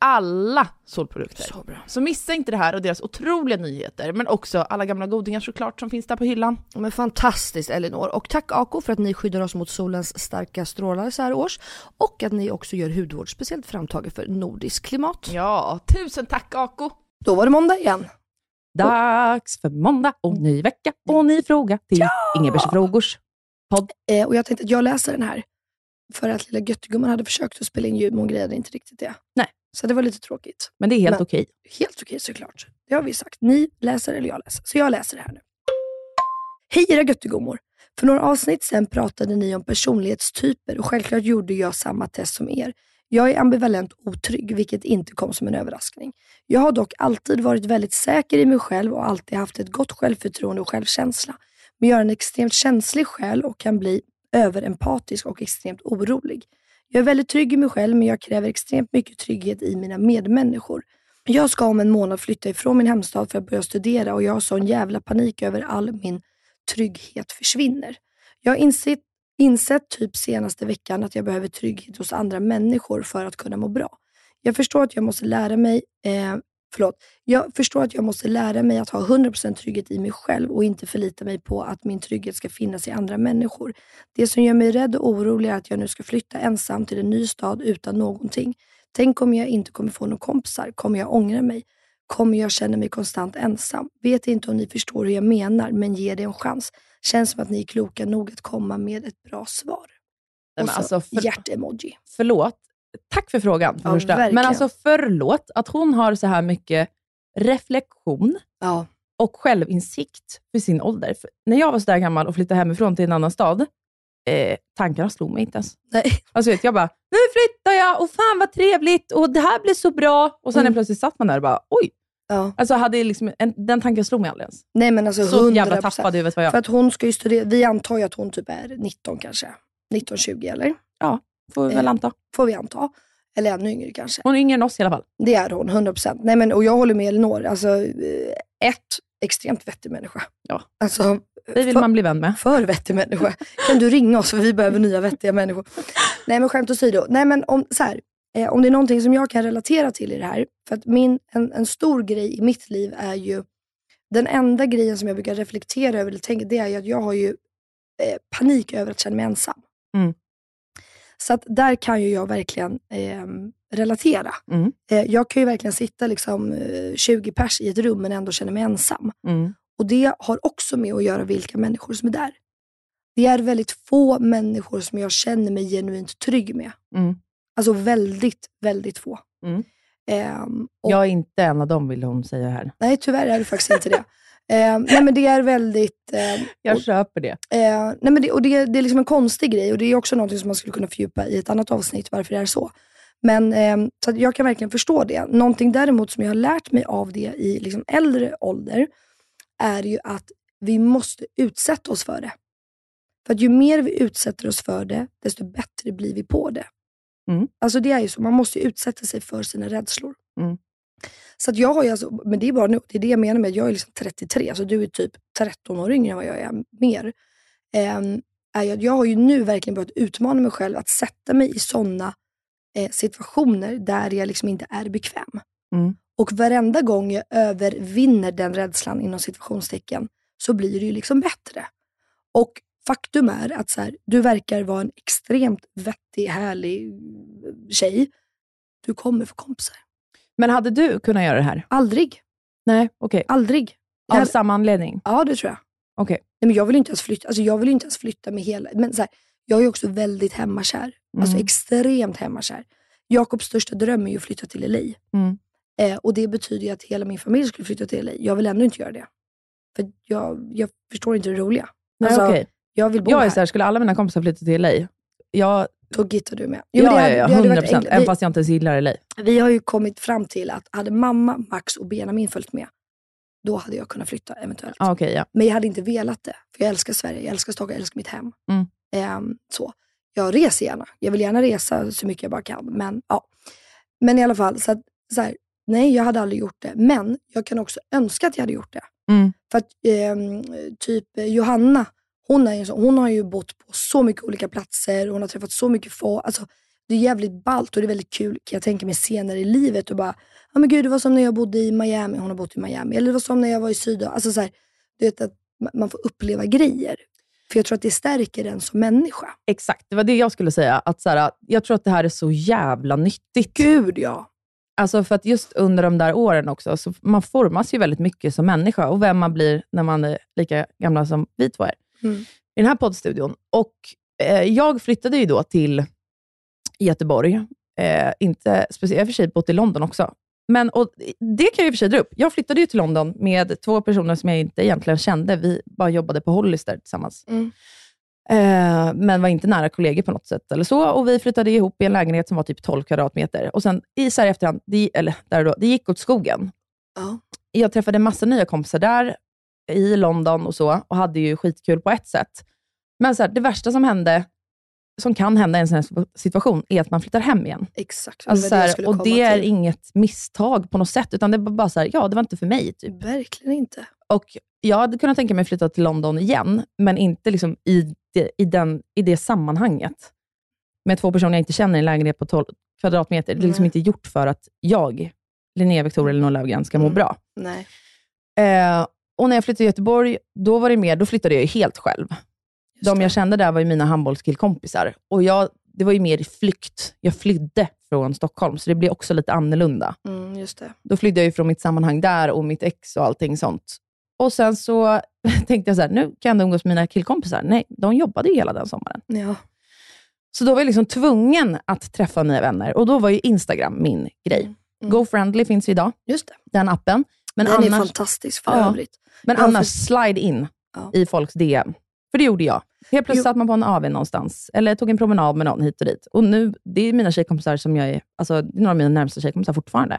Alla solprodukter. Så bra. Så missa inte det här och deras otroliga nyheter, men också alla gamla godingar såklart som finns där på hyllan. Ja, Men fantastiskt Elinor. Och tack Ako för att ni skyddar oss mot solens starka strålar så här års. Och att ni också gör hudvård speciellt framtaget för nordisk klimat. Ja, tusen tack Ako! Då var det måndag igen. Dags för måndag och ny vecka och ny fråga till Ingebers frågors podd. Eh, och jag tänkte att jag läser den här. För att lilla Göttegumman hade försökt att spela in ljud, men hon grejade inte riktigt det. Nej. Så det var lite tråkigt. Men det är helt Men- okej. Helt okej såklart. Det har vi sagt. Ni läser eller jag läser. Så jag läser det här nu. Hej era göttegummor! För några avsnitt sen pratade ni om personlighetstyper och självklart gjorde jag samma test som er. Jag är ambivalent otrygg, vilket inte kom som en överraskning. Jag har dock alltid varit väldigt säker i mig själv och alltid haft ett gott självförtroende och självkänsla. Men jag är en extremt känslig själ och kan bli överempatisk och extremt orolig. Jag är väldigt trygg i mig själv, men jag kräver extremt mycket trygghet i mina medmänniskor. Jag ska om en månad flytta ifrån min hemstad för att börja studera och jag har sån jävla panik över all min trygghet försvinner. Jag har insett, insett typ senaste veckan att jag behöver trygghet hos andra människor för att kunna må bra. Jag förstår att jag måste lära mig eh, Förlåt. Jag förstår att jag måste lära mig att ha 100% trygghet i mig själv och inte förlita mig på att min trygghet ska finnas i andra människor. Det som gör mig rädd och orolig är att jag nu ska flytta ensam till en ny stad utan någonting. Tänk om jag inte kommer få några kompisar? Kommer jag ångra mig? Kommer jag känna mig konstant ensam? Vet inte om ni förstår hur jag menar, men ge det en chans. Känns som att ni är kloka nog att komma med ett bra svar. Nej, Och så alltså, för- hjärt-emoji. Förlåt. Tack för frågan för Ja, första. verkligen. Men alltså förlåt att hon har så här mycket reflektion Ja. och självinsikt för sin ålder. För när jag var så där gammal och flyttade hemifrån till en annan stad, eh, tankarna slog mig inte ens. Nej. Alltså vet, jag bara, nu flyttar jag och fan vad trevligt och det här blir så bra. Och sen Mm. plötsligt satt man där och bara, oj. Ja. Alltså hade liksom, en, den tanken slog mig aldrig ens. Nej men alltså Så 100%. jävla tappad i huvudet var jag. För att hon ska ju studera, vi antar ju att hon typ är 19 kanske. 19-20 eller? Får vi väl Eh. anta. Får vi anta. Eller ännu yngre kanske. Hon är yngre än oss i alla fall. Det är hon, 100%. Nej, men, och jag håller med Elinor. Alltså, eh, ett, extremt vettig människa. Ja. Alltså, Vi vill för, man bli vän med. för vettig människa. Kan du ringa oss för vi behöver nya vettiga människor. Nej men skämt åsido. Nej men om, så här, eh, om det är någonting som jag kan relatera till i det här. För att min, en, en stor grej i mitt liv är ju, den enda grejen som jag brukar reflektera över, eller tänka, det är ju att jag har ju eh, panik över att känna mig ensam. Mm. Så att där kan ju jag verkligen eh, relatera. Mm. Eh, jag kan ju verkligen sitta liksom, eh, 20 pers i ett rum men ändå känna mig ensam. Mm. Och det har också med att göra vilka människor som är där. Det är väldigt få människor som jag känner mig genuint trygg med. Mm. Alltså väldigt, väldigt få. Mm. Ehm, och, Jag är inte en av dem, vill hon säga här. Nej, tyvärr är det faktiskt inte det. Ehm, nej, men det är väldigt... ehm, Jag och, köper det. eh, nej, men det, och det, det är liksom en konstig grej och det är också något som man skulle kunna fördjupa i ett annat avsnitt, varför det är så. Men ehm, så jag kan verkligen förstå det. Någonting däremot som jag har lärt mig av det i liksom äldre ålder, är ju att vi måste utsätta oss för det. För att ju mer vi utsätter oss för det, desto bättre blir vi på det. Mm. Alltså det är ju så, man måste utsätta sig för sina rädslor. Mm. Så att jag har ju alltså, men det är bara nu, det är det jag menar med att jag är liksom 33, så du är typ 13 år yngre än vad jag är, mer. Ehm, är att jag har ju nu verkligen börjat utmana mig själv att sätta mig i sådana eh, situationer där jag liksom inte är bekväm. Mm. Och varenda gång jag övervinner den rädslan inom situationstecken så blir det ju liksom bättre. Och faktum är att så här, du verkar vara en extremt vettig, härlig tjej. Du kommer få kompisar. Men hade du kunnat göra det här? Aldrig. Nej, okej. Aldrig. Av hade- samma anledning? Ja, det tror jag. Okej. Nej, men jag vill inte ens flytta, alltså jag vill inte ens flytta med hela... Men så här, jag är också väldigt hemmakär. Alltså Mm. extremt hemmakär. Jakobs största dröm är ju att flytta till LA. Mm. Eh, och det betyder ju att hela min familj skulle flytta till LA. Jag vill ändå inte göra det. För jag, jag förstår inte det roliga. Nej, Alltså, okej. Jag vill bo Jag är här. så här, skulle alla mina kompisar flytta till LA, jag, Då gittar du med. ja, det ja, hade- ja, hade 100 varit procent. Även fast jag inte ens gillar LA. Vi har ju kommit fram till att hade mamma, Max och Benjamin följt med, då hade jag kunnat flytta eventuellt. Ah, okej, ja. Men jag hade inte velat det. För jag älskar Sverige, jag älskar Stockholm, jag älskar mitt hem. Mm. Ehm, så. Jag reser gärna. Jag vill gärna resa så mycket jag bara kan. Men, ja. men i alla fall, så att, så här, nej jag hade aldrig gjort det. Men jag kan också önska att jag hade gjort det. Mm. För att ehm, typ eh, Johanna, hon, är så, hon har ju bott på så mycket olika platser, hon har träffat så mycket folk. Alltså, det är jävligt ballt och det är väldigt kul kan jag tänka mig senare i livet. Och bara, ja men gud det var som när jag bodde i Miami, hon har bott i Miami. Eller det var som när jag var i Sydafrika. Alltså, så här, du vet att ma- man får uppleva grejer. För jag tror att det stärker en som människa. Exakt, det var det jag skulle säga. Att så här, jag tror att det här är så jävla nyttigt. Gud ja. Alltså för att just under de där åren också, så man formas ju väldigt mycket som människa och vem man blir när man är lika gamla som vi två är. Mm. I den här poddstudion. Och eh, jag flyttade ju då till Göteborg. Eh, inte speciellt, jag har för sig bott i London också. Men, och det kan jag i och för sig dra upp. Jag flyttade ju till London med två personer som jag inte egentligen kände. Vi bara jobbade på Hollister tillsammans. Mm. Eh, men var inte nära kollegor på något sätt. eller så. Och Vi flyttade ihop i en lägenhet som var typ 12 kvadratmeter. Och sen i så här efterhand, det, eller där och då, det gick åt skogen. Ja. Jag träffade massa nya kompisar där, i London och så, och hade ju skitkul på ett sätt. Men så här, det värsta som hände, som kan hända i en sån här situation, är att man flyttar hem igen. Exakt. det Alltså jag här, och det är till. inget misstag på något sätt, utan det var bara så här, ja, det var inte för mig. Typ. Verkligen inte. Och jag hade kunnat tänka mig att flytta till London igen, men inte liksom i, det, i, den, i det sammanhanget. Med två personer jag inte känner i en lägenhet på 12 kvadratmeter. Det är liksom inte gjort för att jag, Linnea Victoria eller Noah Löfgren, ska må Mm. bra. Nej. Eh, och när jag flyttade till Göteborg, då var det mer, då flyttade jag helt själv. Just De jag kände där var ju mina handbollskillkompisar. Och jag, det var ju mer flykt. Jag flydde från Stockholm, så det blev också lite annorlunda. Mm, just det. Då flydde jag ju från mitt sammanhang där och mitt ex och allting sånt. Och sen så tänkte jag så här, nu kan jag ändå umgås med mina killkompisar. Nej, de jobbade ju hela den sommaren. Ja. Så då var jag liksom tvungen att träffa nya vänner. Och då var ju Instagram min grej. Mm. GoFriendly finns ju idag, Just det. den appen. Men Den är annars, fantastisk för Ja. övrigt. men Ja, annars för- slide in Ja. i folks DM. För det gjorde jag. Helt plötsligt Jo. satt man på en AV någonstans, eller tog en promenad med någon hit och dit. Och nu, det är mina tjejkompisar som jag är, alltså det är några av mina närmsta tjejkompisar fortfarande.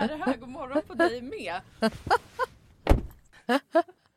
Är det här? God morgon på dig med.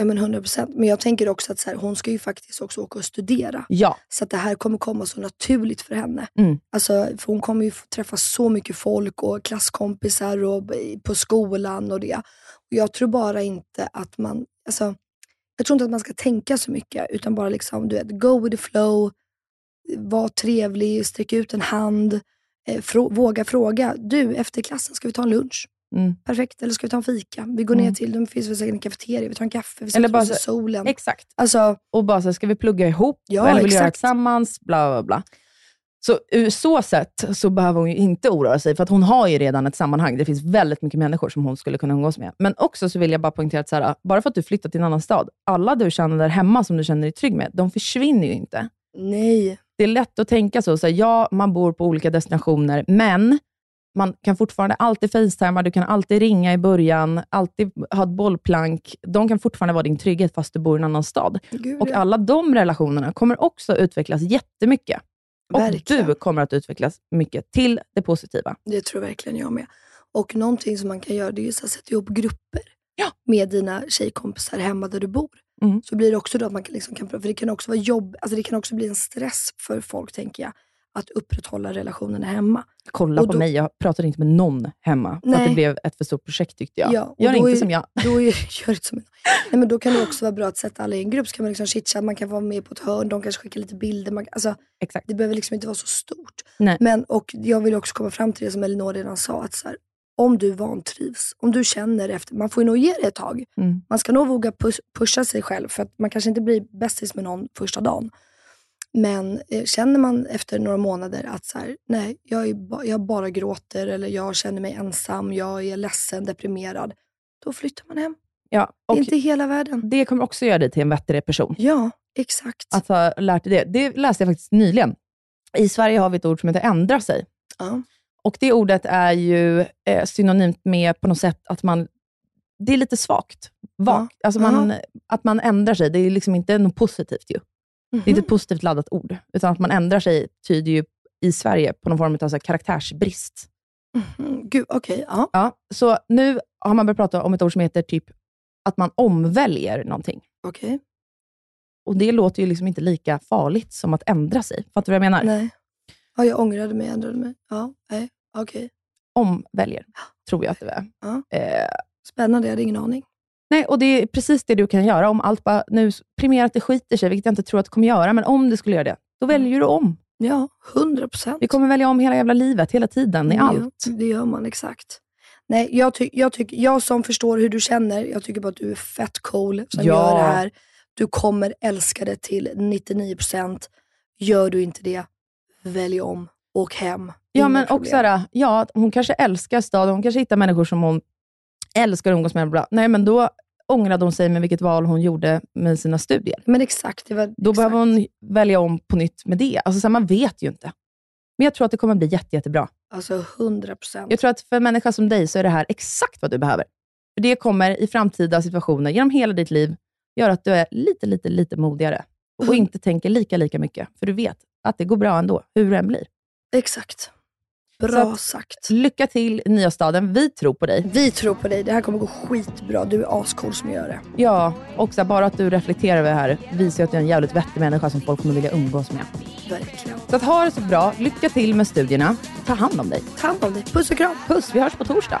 Ja men 100 procent. Men jag tänker också att så här, hon ska ju faktiskt också åka och studera. Ja. Så att det här kommer komma så naturligt för henne. Mm. Alltså, för hon kommer ju få träffa så mycket folk och klasskompisar och på skolan och det. Och jag tror bara inte att man, alltså, jag tror inte att man ska tänka så mycket utan bara liksom, du vet, go with the flow, var trevlig, sträck ut en hand, eh, frå- våga fråga. Du, efter klassen, ska vi ta en lunch? Mm. Perfekt. Eller ska vi ta en fika? Vi går ner Mm. till, det finns väl säkert en kafeteria, vi tar en kaffe, vi sätter bara oss i solen. Exakt. Alltså, Och bara så här, ska vi plugga ihop? Ja, eller vill göra det exakt. tillsammans? Bla, bla, bla. Så ur så sätt så behöver hon ju inte oroa sig, för att hon har ju redan ett sammanhang. Det finns väldigt mycket människor som hon skulle kunna umgås med. Men också så vill jag bara poängtera att så här, bara för att du flyttat till en annan stad, alla du känner där hemma som du känner dig trygg med, de försvinner ju inte. nej. Det är lätt att tänka så, så här, ja, man bor på olika destinationer, men man kan fortfarande alltid facetimea, du kan alltid ringa i början, alltid ha ett bollplank. De kan fortfarande vara din trygghet fast du bor i en annan stad. Gud, Och alla de relationerna kommer också utvecklas jättemycket. Och Verkligen. du kommer att utvecklas mycket till det positiva. Det tror verkligen jag med. Och någonting som man kan göra det är att sätta ihop grupper Ja. med dina tjejkompisar hemma där du bor. Mm. Så blir det också då att man kan, liksom kan för det kan också vara jobb, alltså det kan också bli en stress för folk tänker jag, att upprätthålla relationerna hemma. Kolla Och på då- mig, jag pratar inte med någon hemma. För att Nej. det blev ett för stort projekt tyckte jag. Ja, Gör inte är- som jag. Då är, gör det som nej, men då kan det också vara bra att sätta alla i en grupp, så kan man liksom chitcha, man kan vara med på ett hörn, de kanske skickar lite bilder. Man, alltså, Exakt. det behöver liksom inte vara så stort. Nej. Men, och jag vill också komma fram till det som Elinor redan sa, att så här, om du vantrivs, om du känner efter, man får ju nog ge det ett tag. Mm. Man ska nog våga pus- pusha sig själv för att man kanske inte blir bästis med någon första dagen. Men eh, känner man efter några månader att så här, nej, jag, är ba, jag bara gråter eller jag känner mig ensam, jag är ledsen, deprimerad. Då flyttar man hem. Ja, och inte hela världen. det kommer också göra dig till en bättre person. Ja, exakt. Att ha lärt dig det. Det läste jag faktiskt nyligen. I Sverige har vi ett ord som heter ändra sig. Ja. Och det ordet är ju eh, synonymt med på något sätt att man, det är lite svagt. Vagt. Alltså man, att man ändrar sig, det är liksom inte något positivt ju. Det är inte ett positivt laddat ord, utan att man ändrar sig tyder ju i Sverige på någon form av så karaktärsbrist. Mhm. Gud, okej. ja. Ja, så nu har man börjat prata om ett ord som heter typ att man omväljer någonting. Okej. Och det låter ju liksom inte lika farligt som att ändra sig. Fattar du vad jag menar? Nej. Ja, jag ångrade mig, ändrade mig. Ja, nej. Okej. Omväljer, tror jag att det är. Ja. Eh, Spännande, jag hade ingen aning. Nej, och det är precis det du kan göra. Om allt bara, nu primerat det skiter sig, vilket jag inte tror att det kommer göra, men om det skulle göra det, då väljer du om. Ja, hundra procent. Vi kommer välja om hela jävla livet, hela tiden, i allt. Ja, det gör man, exakt. Nej, jag, ty- jag, tycker, jag som förstår hur du känner, jag tycker bara att du är fett cool som Ja. gör det här. Du kommer älska det till 99%. Gör du inte det, välj om. Åk hem. Ja, Inga men problem. också ja, hon kanske älskar staden, hon kanske hittar människor som hon älskar att umgås med. Bla. Nej, men då ångrade hon sig med vilket val hon gjorde med sina studier. Men exakt. Det var, Då exakt. behöver hon välja om på nytt med det. Alltså, så här, man vet ju inte. Men jag tror att det kommer bli jätte, jättebra. Alltså 100%. Jag tror att för en människa som dig så är det här exakt vad du behöver. För Det kommer i framtida situationer, genom hela ditt liv, göra att du är lite, lite, lite modigare. Och Mm. inte tänker lika, lika mycket. För du vet att det går bra ändå, hur det än blir. Exakt. Bra att- sagt. Lycka till i nya staden. Vi tror på dig. Vi tror på dig. Det här kommer gå skitbra. Du är ascool som gör det. Ja, och här, bara att du reflekterar över det här visar ju att du är en jävligt vettig människa som folk kommer vilja umgås med. Verkligen. Så att ha det så bra. Lycka till med studierna. Ta hand om dig. Ta hand om dig. Puss och kram. Puss, vi hörs på torsdag.